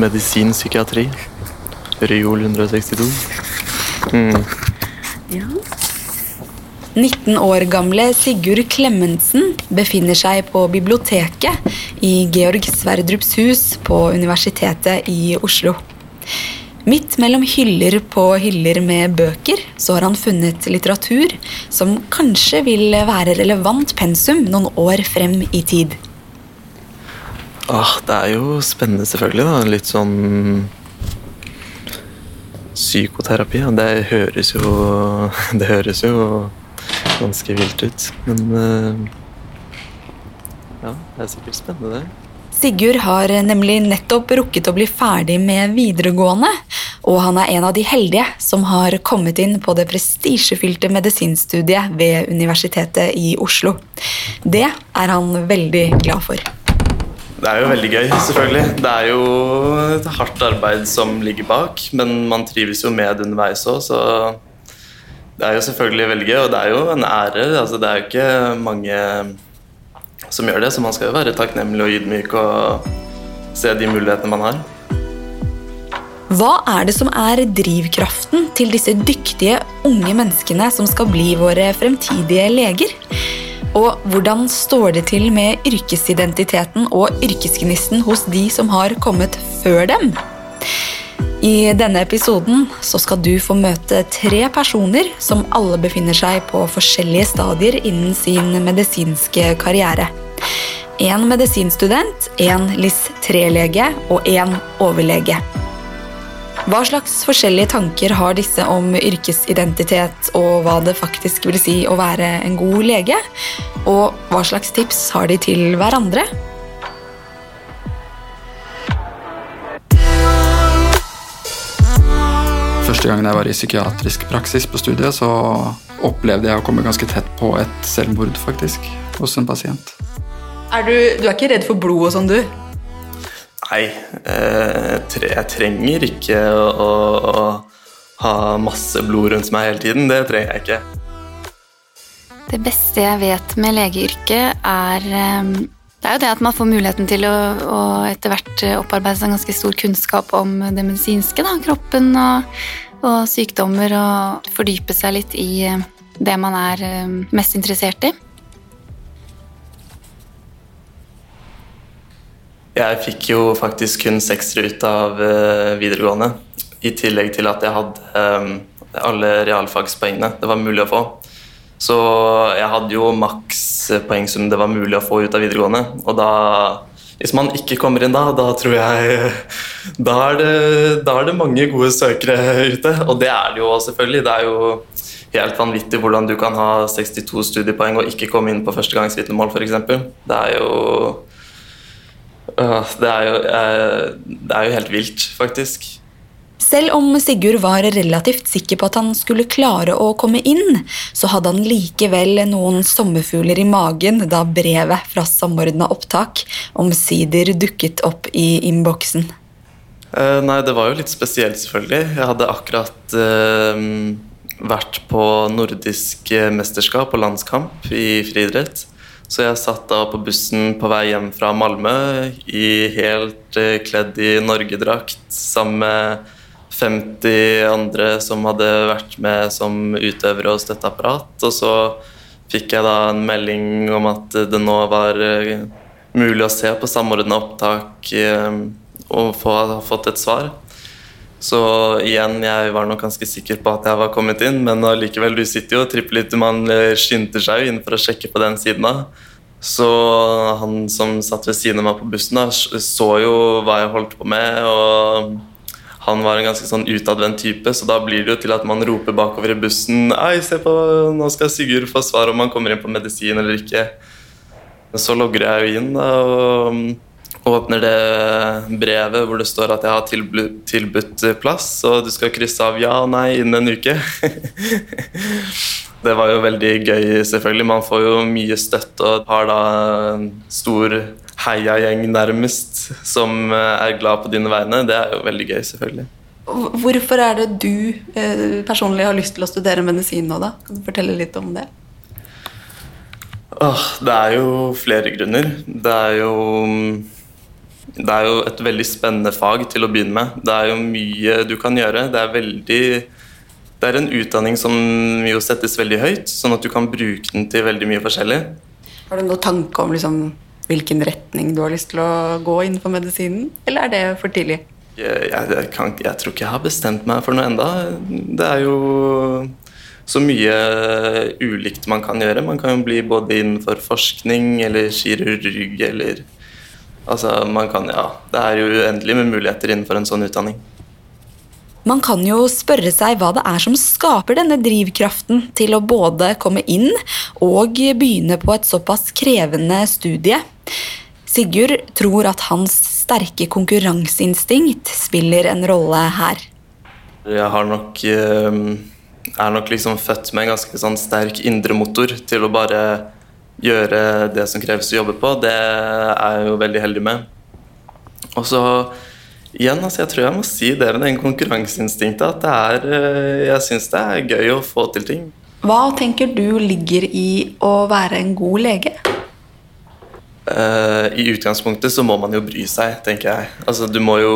Medisin, psykiatri. Ryol 162. Mm. Ja. 19 år gamle Sigurd Klemensen befinner seg på biblioteket i Georg Sverdrups hus på Universitetet i Oslo. Midt mellom hyller på hyller med bøker så har han funnet litteratur som kanskje vil være relevant pensum noen år frem i tid. Ah, det er jo spennende, selvfølgelig. da. Litt sånn Psykoterapi. Ja. Det høres jo Det høres jo ganske vilt ut. Men eh, ja, det er sikkert spennende, det. Sigurd har nemlig nettopp rukket å bli ferdig med videregående, og han er en av de heldige som har kommet inn på det prestisjefylte medisinstudiet ved Universitetet i Oslo. Det er han veldig glad for. Det er jo veldig gøy, selvfølgelig. Det er jo et hardt arbeid som ligger bak, men man trives jo med det underveis òg, så det er jo selvfølgelig veldig gøy, og det er jo en ære. Altså, det er jo ikke mange som gjør det, så man skal jo være takknemlig og ydmyk og se de mulighetene man har. Hva er det som er drivkraften til disse dyktige unge menneskene som skal bli våre fremtidige leger? Og hvordan står det til med yrkesidentiteten og yrkesgnisten hos de som har kommet før dem? I denne episoden så skal du få møte tre personer som alle befinner seg på forskjellige stadier innen sin medisinske karriere. En medisinstudent, en LIS3-lege og en overlege. Hva slags forskjellige tanker har disse om yrkesidentitet og hva det faktisk vil si å være en god lege? Og hva slags tips har de til hverandre? Første gangen jeg var i psykiatrisk praksis på studiet, så opplevde jeg å komme ganske tett på et selvmord, faktisk, hos en pasient. Er du, du er ikke redd for blod og sånn, du? Nei, eh, jeg trenger ikke å, å, ha masse blod rundt meg hele tiden. Det trenger jeg ikke. Det beste jeg vet med legeyrket, er eh, det er jo det at man får muligheten til å, å etter hvert opparbeide seg en ganske stor kunnskap om det medisinske. Da, kroppen og, og, sykdommer, og fordype seg litt i eh, det man er mest interessert i. Jeg fikk jo faktisk kun seksere ut av uh, videregående. I tillegg til at jeg hadde um, alle realfagspoengene det var mulig å få. Så jeg hadde jo maks som det var mulig å få ut av videregående. Og da Hvis man ikke kommer inn da, da tror jeg Da er det, da er det mange gode søkere ute. Og det er det jo selvfølgelig. Det er jo helt vanvittig hvordan du kan ha 62 studiepoeng og ikke komme inn på førstegangsvitnemål, f.eks. Det er jo det er, jo, det er jo helt vilt, faktisk. Selv om Sigurd var relativt sikker på at han skulle klare å komme inn, så hadde han likevel noen sommerfugler i magen da brevet fra Samordna opptak omsider dukket opp i innboksen. Uh, nei, det var jo litt spesielt, selvfølgelig. Jeg hadde akkurat eh, vært på nordisk mesterskap og landskamp i friidrett. Så jeg satt da på bussen på vei hjem fra Malmö i helt uh, kledd i norgedrakt sammen med 50 andre som hadde vært med som utøvere og støtteapparat. Og så fikk jeg da en melding om at det nå var uh, mulig å se på samordna opptak uh, og få, ha fått et svar. Så igjen, jeg var nok ganske sikker på at jeg var kommet inn, men allikevel, du sitter jo og tripper litt, man skynder seg jo inn for å sjekke på den siden av. Så han som satt ved siden av meg på bussen, da, så jo hva jeg holdt på med, og han var en ganske sånn utadvendt type, så da blir det jo til at man roper bakover i bussen Ei, se på, nå skal Sigurd få svar om han kommer inn på medisin eller ikke. Så logger jeg jo inn da, og åpner det brevet hvor det står at jeg har tilbudt plass, og du skal krysse av ja og nei innen en uke. det var jo veldig gøy, selvfølgelig. Man får jo mye støtte og har da en stor heiagjeng nærmest som er glad på dine vegne. Det er jo veldig gøy, selvfølgelig. Hvorfor er det du eh, personlig har lyst til å studere medisin nå, da? Kan du fortelle litt om det? Åh, det er jo flere grunner. Det er jo Det er jo et veldig spennende fag til å begynne med. Det er jo mye du kan gjøre. Det er veldig det er en utdanning som jo settes veldig høyt, sånn at du kan bruke den til veldig mye forskjellig. Har du noen tanke om liksom, hvilken retning du har lyst til å gå innenfor medisinen, eller er det for tidlig? Jeg, jeg, kan, jeg tror ikke jeg har bestemt meg for noe enda. Det er jo så mye ulikt man kan gjøre. Man kan jo bli både innenfor forskning eller kirurg eller Altså, man kan Ja. Det er jo uendelig med muligheter innenfor en sånn utdanning. Man kan jo spørre seg hva det er som skaper denne drivkraften til å både komme inn og begynne på et såpass krevende studie. Sigurd tror at hans sterke konkurranseinstinkt spiller en rolle her. Jeg nok, er nok liksom født med en ganske sånn sterk indre motor til å bare gjøre det som kreves å jobbe på. Det er jeg jo veldig heldig med. Og så Igjen, altså jeg tror jeg må si det med den konkurranseinstinktet. At det er, eh, jeg syns det er gøy å få til ting. Hva tenker du ligger i å være en god lege? Uh, I utgangspunktet så må man jo bry seg, tenker jeg. Altså, du må jo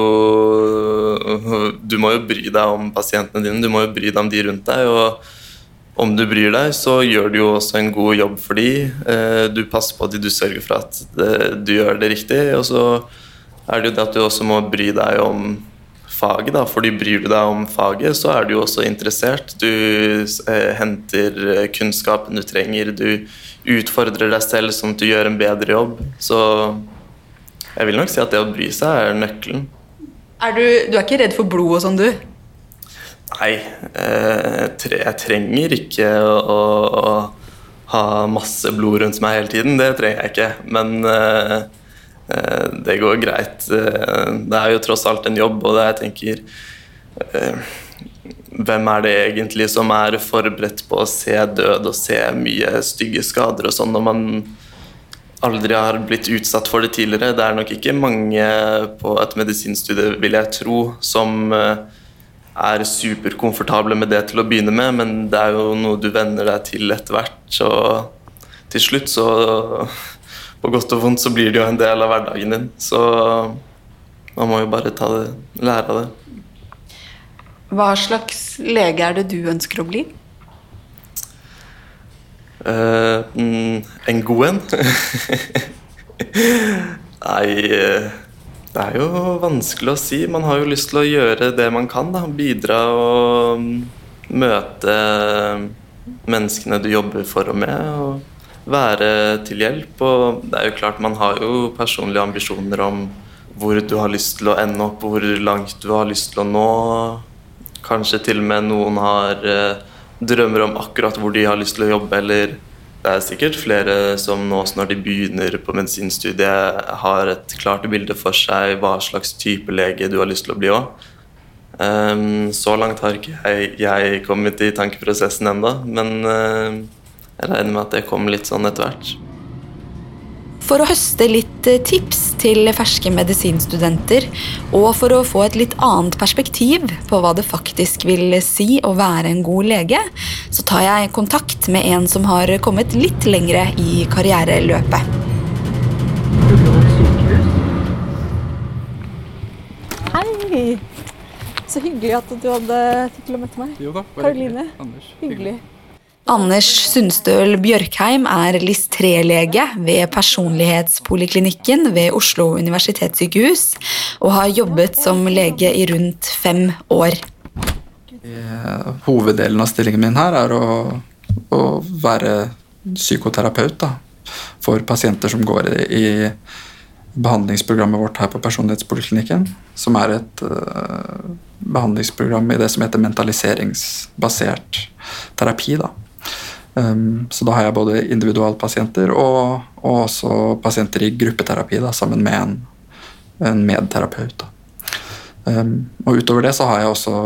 Du må jo bry deg om pasientene dine, du må jo bry deg om de rundt deg. Og om du bryr deg, så gjør du jo også en god jobb for de. Uh, du passer på de, du sørger for at du gjør det riktig. Og så er det jo det at du også må bry deg om faget. da, fordi Bryr du deg om faget, så er du jo også interessert. Du eh, henter eh, kunnskapen du trenger. Du utfordrer deg selv sånn at du gjør en bedre jobb. Så jeg vil nok si at det å bry seg er nøkkelen. Er du, du er ikke redd for blod og sånn, du? Nei, eh, jeg trenger ikke å, å, ha masse blod rundt meg hele tiden. Det trenger jeg ikke. Men eh, Eh, det går greit. Eh, det er jo tross alt en jobb, og det jeg tenker eh, Hvem er det egentlig som er forberedt på å se død og se mye stygge skader og sånn når man aldri har blitt utsatt for det tidligere? Det er nok ikke mange på et medisinstudie, vil jeg tro, som er superkomfortable med det til å begynne med, men det er jo noe du venner deg til etter hvert. Og til slutt så på godt og vondt så blir det jo en del av hverdagen din. Så man må jo bare ta det, lære av det. Hva slags lege er det du ønsker å bli? Uh, en god en? Nei eh, Det er jo vanskelig å si. Man har jo lyst til å gjøre det man kan. Da. Bidra og mm, møte menneskene du jobber for og med. og være til hjelp. Og det er jo klart, man har jo personlige ambisjoner om hvor du har lyst til å ende opp, hvor langt du har lyst til å nå. Kanskje til og med noen har eh, drømmer om akkurat hvor de har lyst til å jobbe, eller det er sikkert flere som nå når de begynner på medisinstudiet, har et klart bilde for seg hva slags type lege du har lyst til å bli òg. Ehm, så langt har ikke jeg, kommet i tankeprosessen ennå, men uh, jeg regner med at det kommer litt sånn etter hvert. For å høste litt eh, tips til ferske medisinstudenter, og for å få et litt annet perspektiv på hva det faktisk vil si å være en god lege, så tar jeg kontakt med en som har kommet litt lengre i karriereløpet. Hei! Så hyggelig at du hadde tid til å møte meg. Jo da, Karoline. Hyggelig. hyggelig. Anders Sundstøl Bjørkheim er LIS3-lege ved Personlighetspoliklinikken ved Oslo universitetssykehus og har jobbet som lege i rundt fem år. Hoveddelen av stillingen min her er å, å være psykoterapeut da, for pasienter som går i, i behandlingsprogrammet vårt her på Personlighetspoliklinikken, som er et uh, behandlingsprogram i det som heter mentaliseringsbasert terapi. da Um, så da har jeg både individualpasienter og, og også pasienter i gruppeterapi da, sammen med en, en medterapeut. Um, og utover det så har jeg også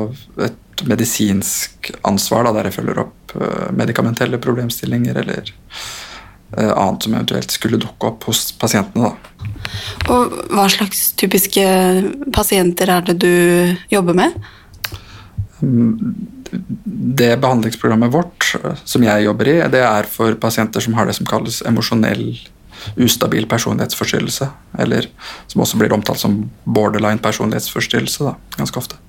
et medisinsk ansvar da, der jeg følger opp uh, medikamentelle problemstillinger eller uh, annet som eventuelt skulle dukke opp hos pasientene. Da. Og Hva slags typiske pasienter er det du jobber med? Um, det behandlingsprogrammet vårt som jeg jobber i, det er for pasienter som har det som kalles emosjonell ustabil personlighetsforstyrrelse. Eller som også blir omtalt som borderline personlighetsforstyrrelse, da, ganske ofte.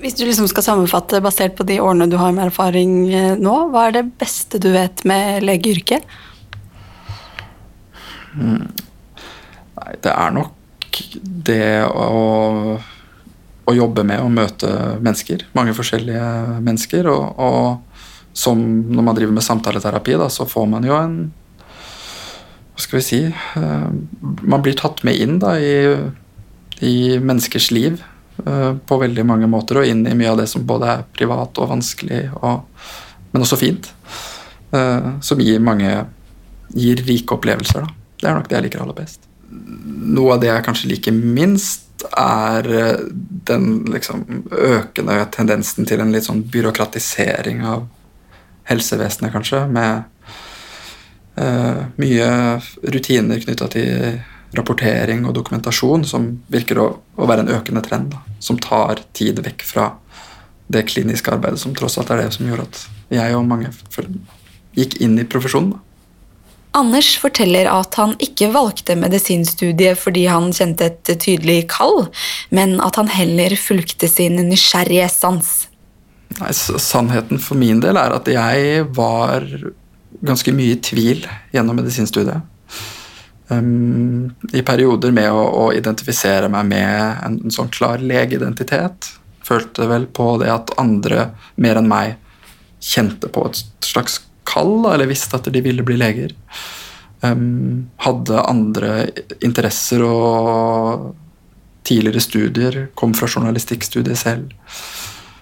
Hvis du liksom skal sammenfatte basert på de årene du har med erfaring eh, nå, hva er det beste du vet med legeyrket? Mm. Nei, det er nok det å, å, jobbe med å møte mennesker. Mange forskjellige mennesker. Og, og som når man driver med samtaleterapi, da, så får man jo en Hva skal vi si uh, Man blir tatt med inn da, i, i menneskers liv uh, på veldig mange måter, og inn i mye av det som både er privat og vanskelig, og, men også fint. Uh, som gir mange gir rike opplevelser. da. Det er nok det jeg liker aller best. Noe av det jeg kanskje liker minst, er eh, den liksom økende tendensen til en litt sånn byråkratisering av helsevesenet, kanskje, med uh, mye rutiner knytta til rapportering og dokumentasjon som virker å, å være en økende trend, da, som tar tid vekk fra det kliniske arbeidet, som tross alt er det som gjorde at jeg og mange gikk inn i profesjonen. Da. Anders forteller at han ikke valgte medisinstudiet fordi han kjente et tydelig kall, men at han heller fulgte sin nysgjerrige sans. Nei, Sannheten for min del er at jeg var ganske mye i tvil gjennom medisinstudiet. Um, I perioder med å, å, identifisere meg med en, en sånn klar legeidentitet. Følte vel på det at andre mer enn meg kjente på et slags kall, eller visste at de ville bli leger. Um, hadde andre interesser og tidligere studier, kom fra journalistikkstudiet selv.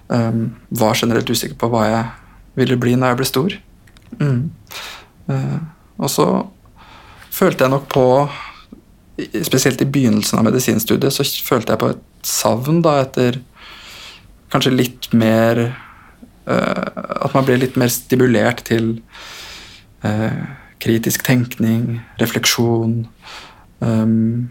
Um, var generelt usikker på hva jeg ville bli når jeg ble stor. Mm. Uh, og så følte jeg nok på Spesielt i begynnelsen av medisinstudiet så følte jeg på et savn da etter kanskje litt mer at man blir litt mer stimulert til eh, kritisk tenkning, refleksjon um,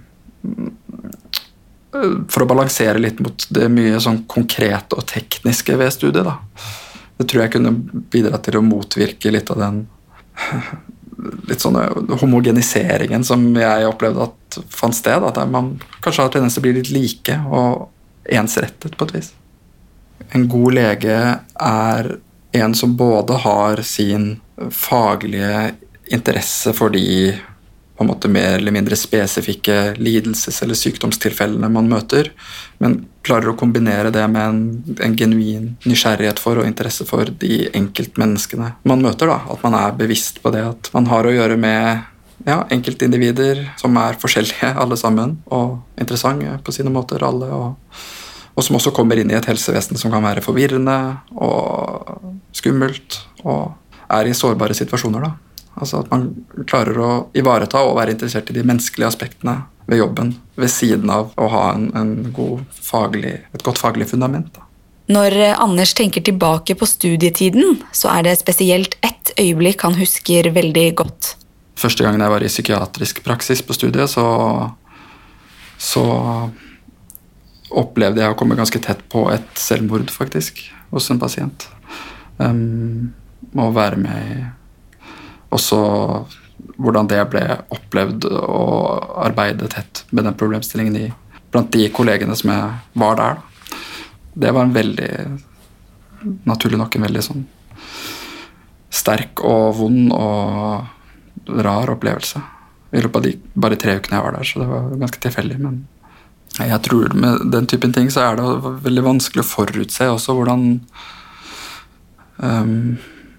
For å balansere litt mot det mye sånn konkrete og tekniske ved studiet. Da. Det tror jeg kunne bidra til å motvirke litt av den litt sånne homogeniseringen som jeg opplevde at fant sted. At man kanskje har tendens til å bli litt like og ensrettet på et vis. En god lege er en som både har sin faglige interesse for de på en måte mer eller mindre spesifikke lidelses- eller sykdomstilfellene man møter, men klarer å kombinere det med en, en genuin nysgjerrighet for og interesse for de enkeltmenneskene man møter. Da. At man er bevisst på det at man har å gjøre med ja, enkeltindivider som er forskjellige alle sammen, og interessante på sine måter alle. og og som også kommer inn i et helsevesen som kan være forvirrende og skummelt, og er i sårbare situasjoner. da. Altså At man klarer å ivareta og være interessert i de menneskelige aspektene ved jobben, ved siden av å ha en, en faglig, et godt faglig fundament. da. Når Anders tenker tilbake på studietiden, så er det spesielt ett øyeblikk han husker veldig godt. Første gangen jeg var i psykiatrisk praksis på studiet, så, så opplevde jeg å komme ganske tett på et selvmord, faktisk, hos en pasient. Um, å være med i også hvordan det ble opplevd å arbeide tett med den problemstillingen i, blant de kollegene som jeg var der. Det var en veldig Naturlig nok en veldig sånn sterk og vond og rar opplevelse i løpet av de bare tre ukene jeg var der, så det var ganske tilfeldig. men jeg tror med den typen ting så er det veldig vanskelig å forutse også hvordan um,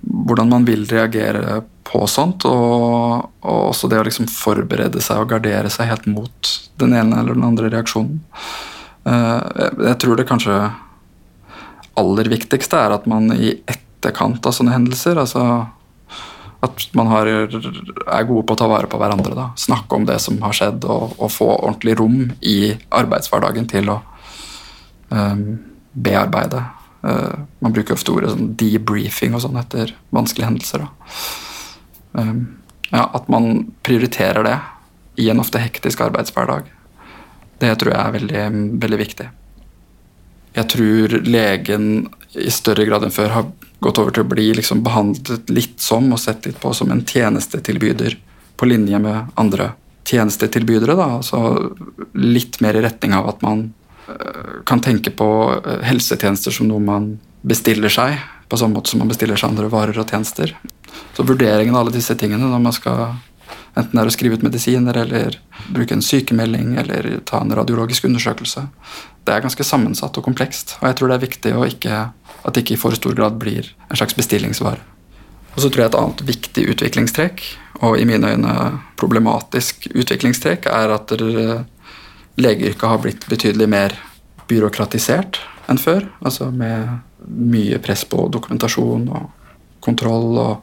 Hvordan man vil reagere på sånt, og, og, også det å liksom forberede seg og gardere seg helt mot den ene eller den andre reaksjonen. Uh, jeg, jeg tror det kanskje aller viktigste er at man i etterkant av sånne hendelser altså at man har, er gode på å ta vare på hverandre. Da. Snakke om det som har skjedd, og, og få ordentlig rom i arbeidshverdagen til å um, bearbeide. Uh, man bruker ofte ordet sånn debriefing og sånn etter vanskelige hendelser. Um, ja, at man prioriterer det i en ofte hektisk arbeidshverdag. Det tror jeg er veldig, veldig viktig. Jeg tror legen i større grad enn før har gått over til å bli liksom behandlet litt som og sett litt på som en tjenestetilbyder på linje med andre tjenestetilbydere. Da. Altså litt mer i retning av at man øh, kan tenke på øh, helsetjenester som noe man bestiller seg, på samme måte som man bestiller seg andre varer og tjenester. Så vurderingen av alle disse tingene når man skal enten er å skrive ut medisiner eller bruke en sykemelding eller ta en radiologisk undersøkelse, det er ganske sammensatt og komplekst. Og jeg tror det er viktig ikke, at det ikke i for stor grad blir en slags bestillingsvare. Og så tror jeg Et annet viktig utviklingstrekk, og i mine øyne problematisk utviklingstrekk, er at legeyrket har blitt betydelig mer byråkratisert enn før. Altså med mye press på dokumentasjon og kontroll og,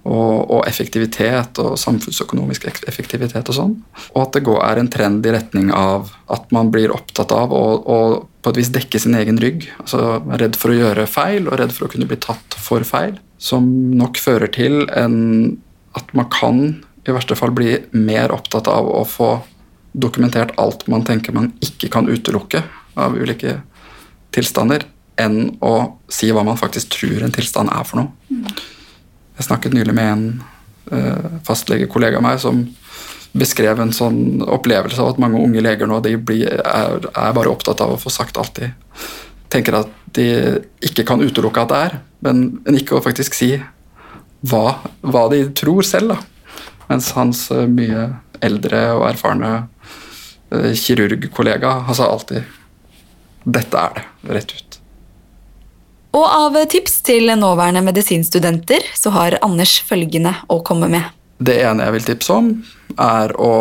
og, og effektivitet og samfunnsøkonomisk effektivitet og sånn. Og at det går, er en trend i retning av at man blir opptatt av å, å på et vis dekke sin egen rygg. Altså redd for å gjøre feil og redd for å kunne bli tatt for feil som nok fører til en, at man kan i verste fall bli mer opptatt av å få dokumentert alt man tenker man ikke kan utelukke av ulike tilstander, enn å si hva man faktisk tror en tilstand er for noe. Jeg snakket nylig med en uh, fastlegekollega av meg som beskrev en sånn opplevelse av at mange unge leger nå de blir, er, er, bare opptatt av å få sagt alt de tenker at de ikke kan utelukke at det er, men, men ikke å faktisk si hva, hva de tror selv. Da. Mens hans uh, mye eldre og erfarne uh, kirurgkollega har sa alltid 'dette er det', rett ut. Og av tips til nåværende medisinstudenter så har Anders følgende å komme med. Det ene jeg vil tipse om, er å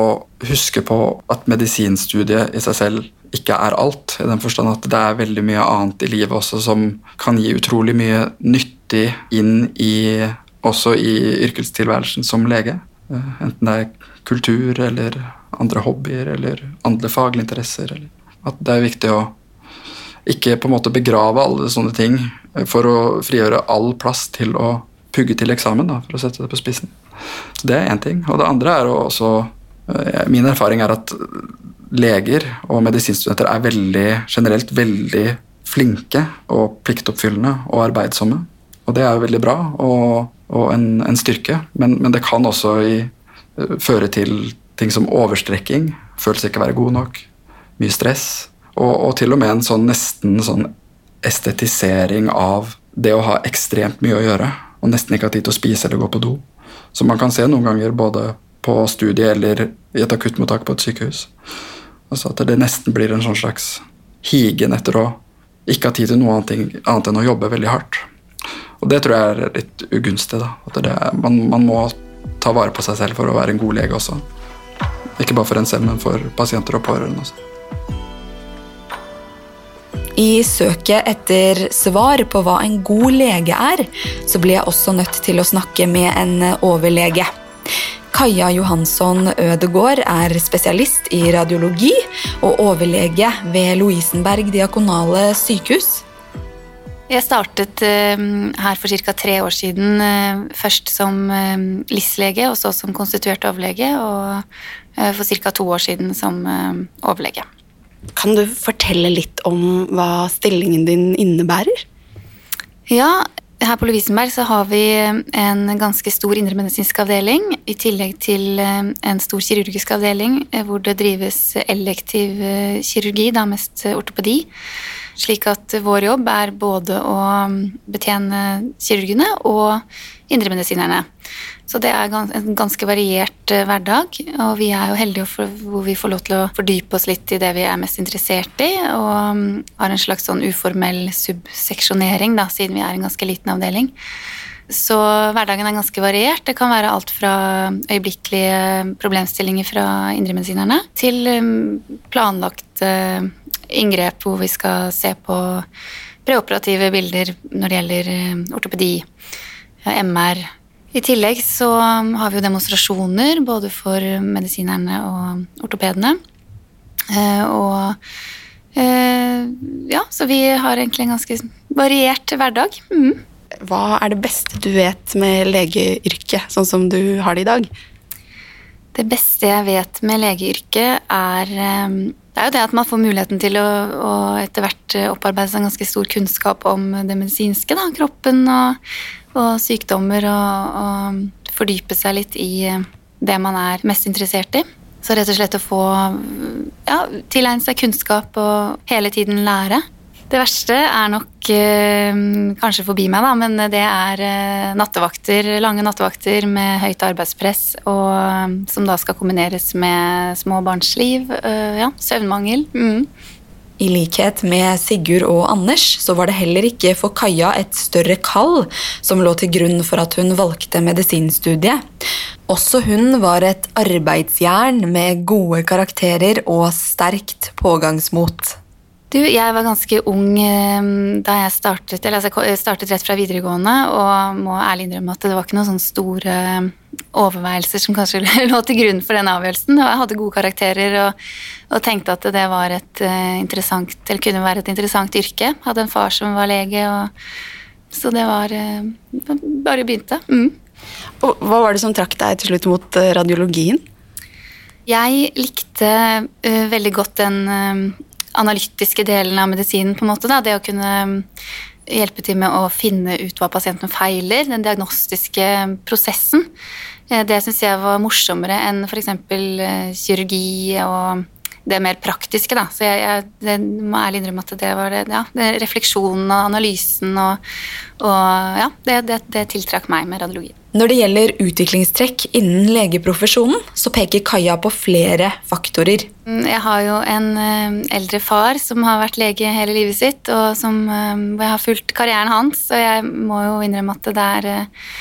huske på at medisinstudiet i seg selv ikke er alt. I den forstand at det er veldig mye annet i livet også som kan gi utrolig mye nyttig inn i også i yrkestilværelsen som lege. Eh, enten det er kultur eller andre hobbyer eller andre faglige interesser. At det er viktig å ikke på en måte begrave alle sånne ting for å frigjøre all plass til å pugge til eksamen, da, for å sette det på spissen. Så Det er én ting. Og det andre er også eh, Min erfaring er at leger og medisinstudenter er veldig, generelt veldig flinke og pliktoppfyllende og arbeidsomme. Og det er jo veldig bra og, og en, en, styrke, men, men, det kan også i, eh, føre til ting som overstrekking, følelse ikke å være god nok, mye stress, og, og, til og med en sånn nesten sånn estetisering av det å ha ekstremt mye å gjøre og nesten ikke ha tid til å spise eller gå på do. Som man kan se noen ganger både på studiet eller i et akuttmottak på et sykehus. Altså At det nesten blir en sånn slags higen etter å ikke ha tid til noe annet, enn å jobbe veldig hardt. Og det tror jeg er litt ugunstig. da. At det, man, man, må ta vare på seg selv for å være en god lege også. Ikke bare for en selv, men for pasienter og pårørende også. I søket etter svar på hva en god lege er, så ble jeg også nødt til å snakke med en overlege. Kaja Johansson Ødegård er spesialist i radiologi og overlege ved Lovisenberg diakonale sykehus. Jeg startet uh, her for ca. tre år siden, uh, først som uh, LIS-lege og så som konstituert overlege, og for ca. to år siden som overlege. Kan du fortelle litt om hva stillingen din innebærer? Ja, her på Lovisenberg så har vi en ganske stor indremedisinsk avdeling, i tillegg til eh, en stor kirurgisk avdeling eh, hvor det drives elektiv eh, kirurgi, da mest ortopedi. Slik at vår jobb er både å betjene kirurgene og indremedisinerne. Så det er en ganske variert eh, hverdag, og vi er jo heldige for, hvor vi får lov til å fordype oss litt i det vi er mest interessert i, og mm, har en slags sånn uformell subseksjonering, da, siden vi er en ganske liten avdeling. Så hverdagen er ganske variert. Det kan være alt fra øyeblikkelige problemstillinger fra indremedisinerne til mm, planlagte inngrep hvor vi skal se på preoperative bilder når det gjelder eh, ortopedi, MR, i tillegg så um, har vi jo demonstrasjoner både for medisinerne og ortopedene. Eh, og eh, ja, så vi har egentlig en ganske variert hverdag. Mm. Hva er det beste du vet med legeyrket, sånn som du har det i dag? Det beste jeg vet med legeyrket, er det er jo det at man får muligheten til å, å etter hvert opparbeide seg en ganske stor kunnskap om det medisinske. Da, kroppen og og sykdommer og, og fordype seg litt i, det man er mest interessert i. Så rett og slett å få ja, tilegne seg kunnskap og hele tiden lære. Det verste er nok eh, kanskje forbi meg, da, men det er eh, nattevakter, lange nattevakter med høyt arbeidspress, og, eh, som da skal kombineres med små barns liv. Ja, søvnmangel. Mm. I likhet med Sigurd og Anders så var det heller ikke for Kaja et større kall som lå til grunn for at hun valgte medisinstudiet. Også hun var et arbeidsjern med gode karakterer og sterkt pågangsmot. Du, jeg var ganske ung eh, da jeg startet, eller altså jeg startet rett fra videregående, og må ærlig innrømme at det var ikke noen sånne store eh, overveielser som kanskje lå til grunn for den avgjørelsen. Jeg hadde gode karakterer og, og tenkte at det var et eh, interessant, eller kunne være et interessant yrke. Jeg hadde en far som var lege, og, så det var Bare begynte. Mm. Og hva var det som trakk deg til slutt mot radiologien? Jeg likte uh, veldig godt den uh, analytiske delen av medisinen, på en måte. Da. Det å kunne um, hjelpe til med å finne ut hva pasienten feiler, den diagnostiske prosessen. Eh, det syns jeg var morsommere enn f.eks. Eh, kirurgi og det mer praktiske. Da. Så jeg, jeg det må ærlig innrømme at det var det, ja, det refleksjonen og analysen og, og ja, det, det, det tiltrakk meg med radiologi. Når det gjelder utviklingstrekk innen legeprofesjonen, så peker Kaja på flere faktorer. Mm, jeg har jo en eh, eldre far som har vært lege hele livet sitt, og som, eh, jeg har fulgt karrieren hans, og jeg må jo innrømme at det er eh,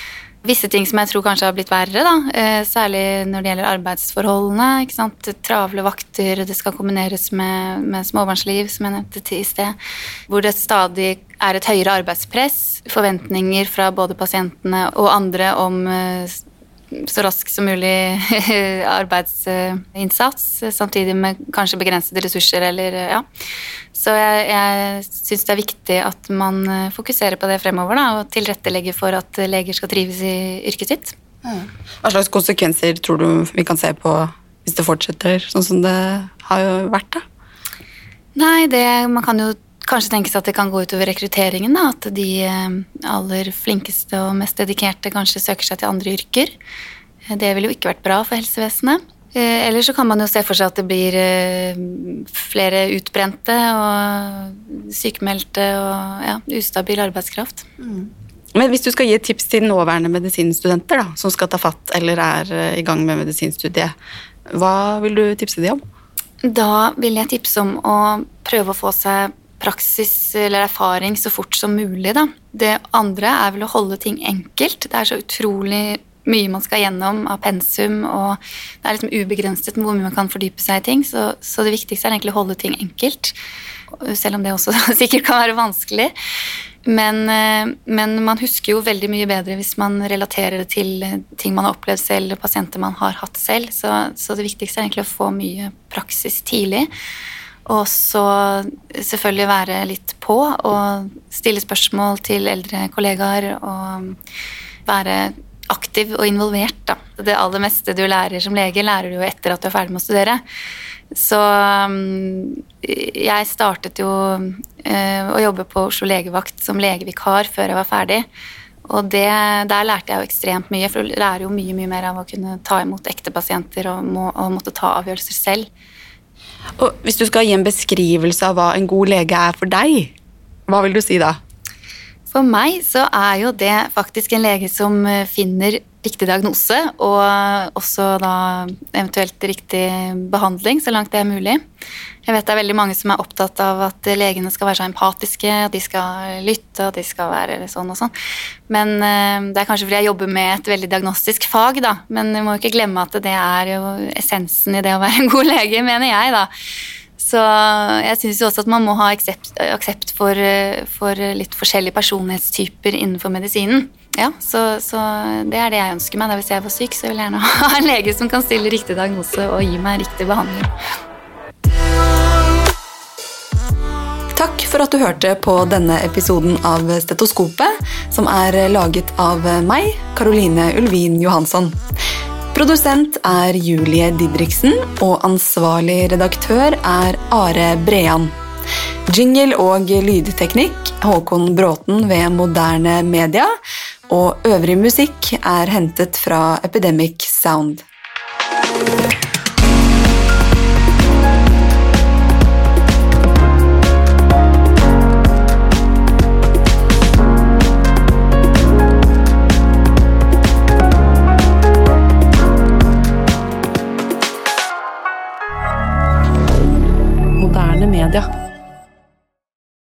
visse ting som jeg tror kanskje har blitt verre, da. Eh, særlig når det gjelder arbeidsforholdene. ikke sant? Travle vakter, det skal kombineres med, med småbarnsliv, som jeg nevnte i sted. Hvor det stadig er et høyere arbeidspress. Forventninger fra både pasientene og andre om eh, så rask som mulig arbeidsinnsats, samtidig med kanskje begrensede ressurser eller ja. Så jeg, jeg syns det er viktig at man fokuserer på det fremover da, og tilrettelegger for at leger skal trives i yrket sitt. Hva slags konsekvenser tror du vi kan se på hvis det fortsetter sånn som det har jo vært? da? Nei, det, man kan jo kanskje tenkes at det kan gå utover rekrutteringen. Da, at de eh, aller flinkeste og mest dedikerte kanskje søker seg til andre yrker. Det ville jo ikke vært bra for helsevesenet. Eh, eller så kan man jo se for seg at det blir eh, flere utbrente og sykemeldte og ja, ustabil arbeidskraft. Mm. Men hvis du skal gi et tips til nåværende medisinstudenter da, som skal ta fatt eller er i gang med medisinstudiet, hva vil du tipse dem om? Da vil jeg tipse om å prøve å få seg praksis eller erfaring så fort som mulig. Da. Det andre er vel å holde ting enkelt. Det er så utrolig mye man skal gjennom av pensum, og det er liksom ubegrenset hvor mye man kan fordype seg i ting. Så, så, det viktigste er egentlig å holde ting enkelt. Selv om det også sikkert kan være vanskelig. Men, eh, men, man husker jo veldig mye bedre hvis man relaterer det til ting man har opplevd selv, pasienter man har hatt selv. Så, så det viktigste er egentlig å få mye praksis tidlig. Og så selvfølgelig være litt på og stille spørsmål til eldre kollegaer og være aktiv og involvert. Da. Det aller meste du lærer som lege, lærer du jo etter at du er ferdig med å studere. Så um, jeg startet jo uh, å jobbe på Oslo legevakt som legevikar før jeg var ferdig. Og det, der lærte jeg jo ekstremt mye, for du lærer jo mye mye mer av å kunne ta imot ekte pasienter og, må, og måtte ta avgjørelser selv. Og Hvis du skal gi en beskrivelse av hva en god lege er for deg, hva vil du si da? For meg så er jo det faktisk en lege som eh, finner riktig diagnose, og også da eventuelt riktig behandling, så langt det er mulig. Jeg vet det er veldig mange som er opptatt av at legene skal være så empatiske, at de skal lytte, at de skal være sånn og sånn. Men eh, det er kanskje fordi jeg jobber med et veldig diagnostisk fag, da. Men vi må ikke glemme at det er jo essensen i det å være en god lege, mener jeg, da. Så jeg syns også at man må ha aksept, aksept for, for, litt forskjellige personlighetstyper innenfor medisinen. Ja, så, så, det er det jeg ønsker meg. Da hvis jeg var syk, så vil jeg gjerne ha en lege som kan stille riktig diagnose og gi meg riktig behandling. Takk for at du hørte på denne episoden av Stetoskopet, som er laget av meg, Caroline Ulvin Johansson. Produsent er Julie Didriksen, og ansvarlig redaktør er Are Brean. Jingle og lydteknikk Håkon Bråten ved Moderne Media. Og øvrig musikk er hentet fra Epidemic Sound.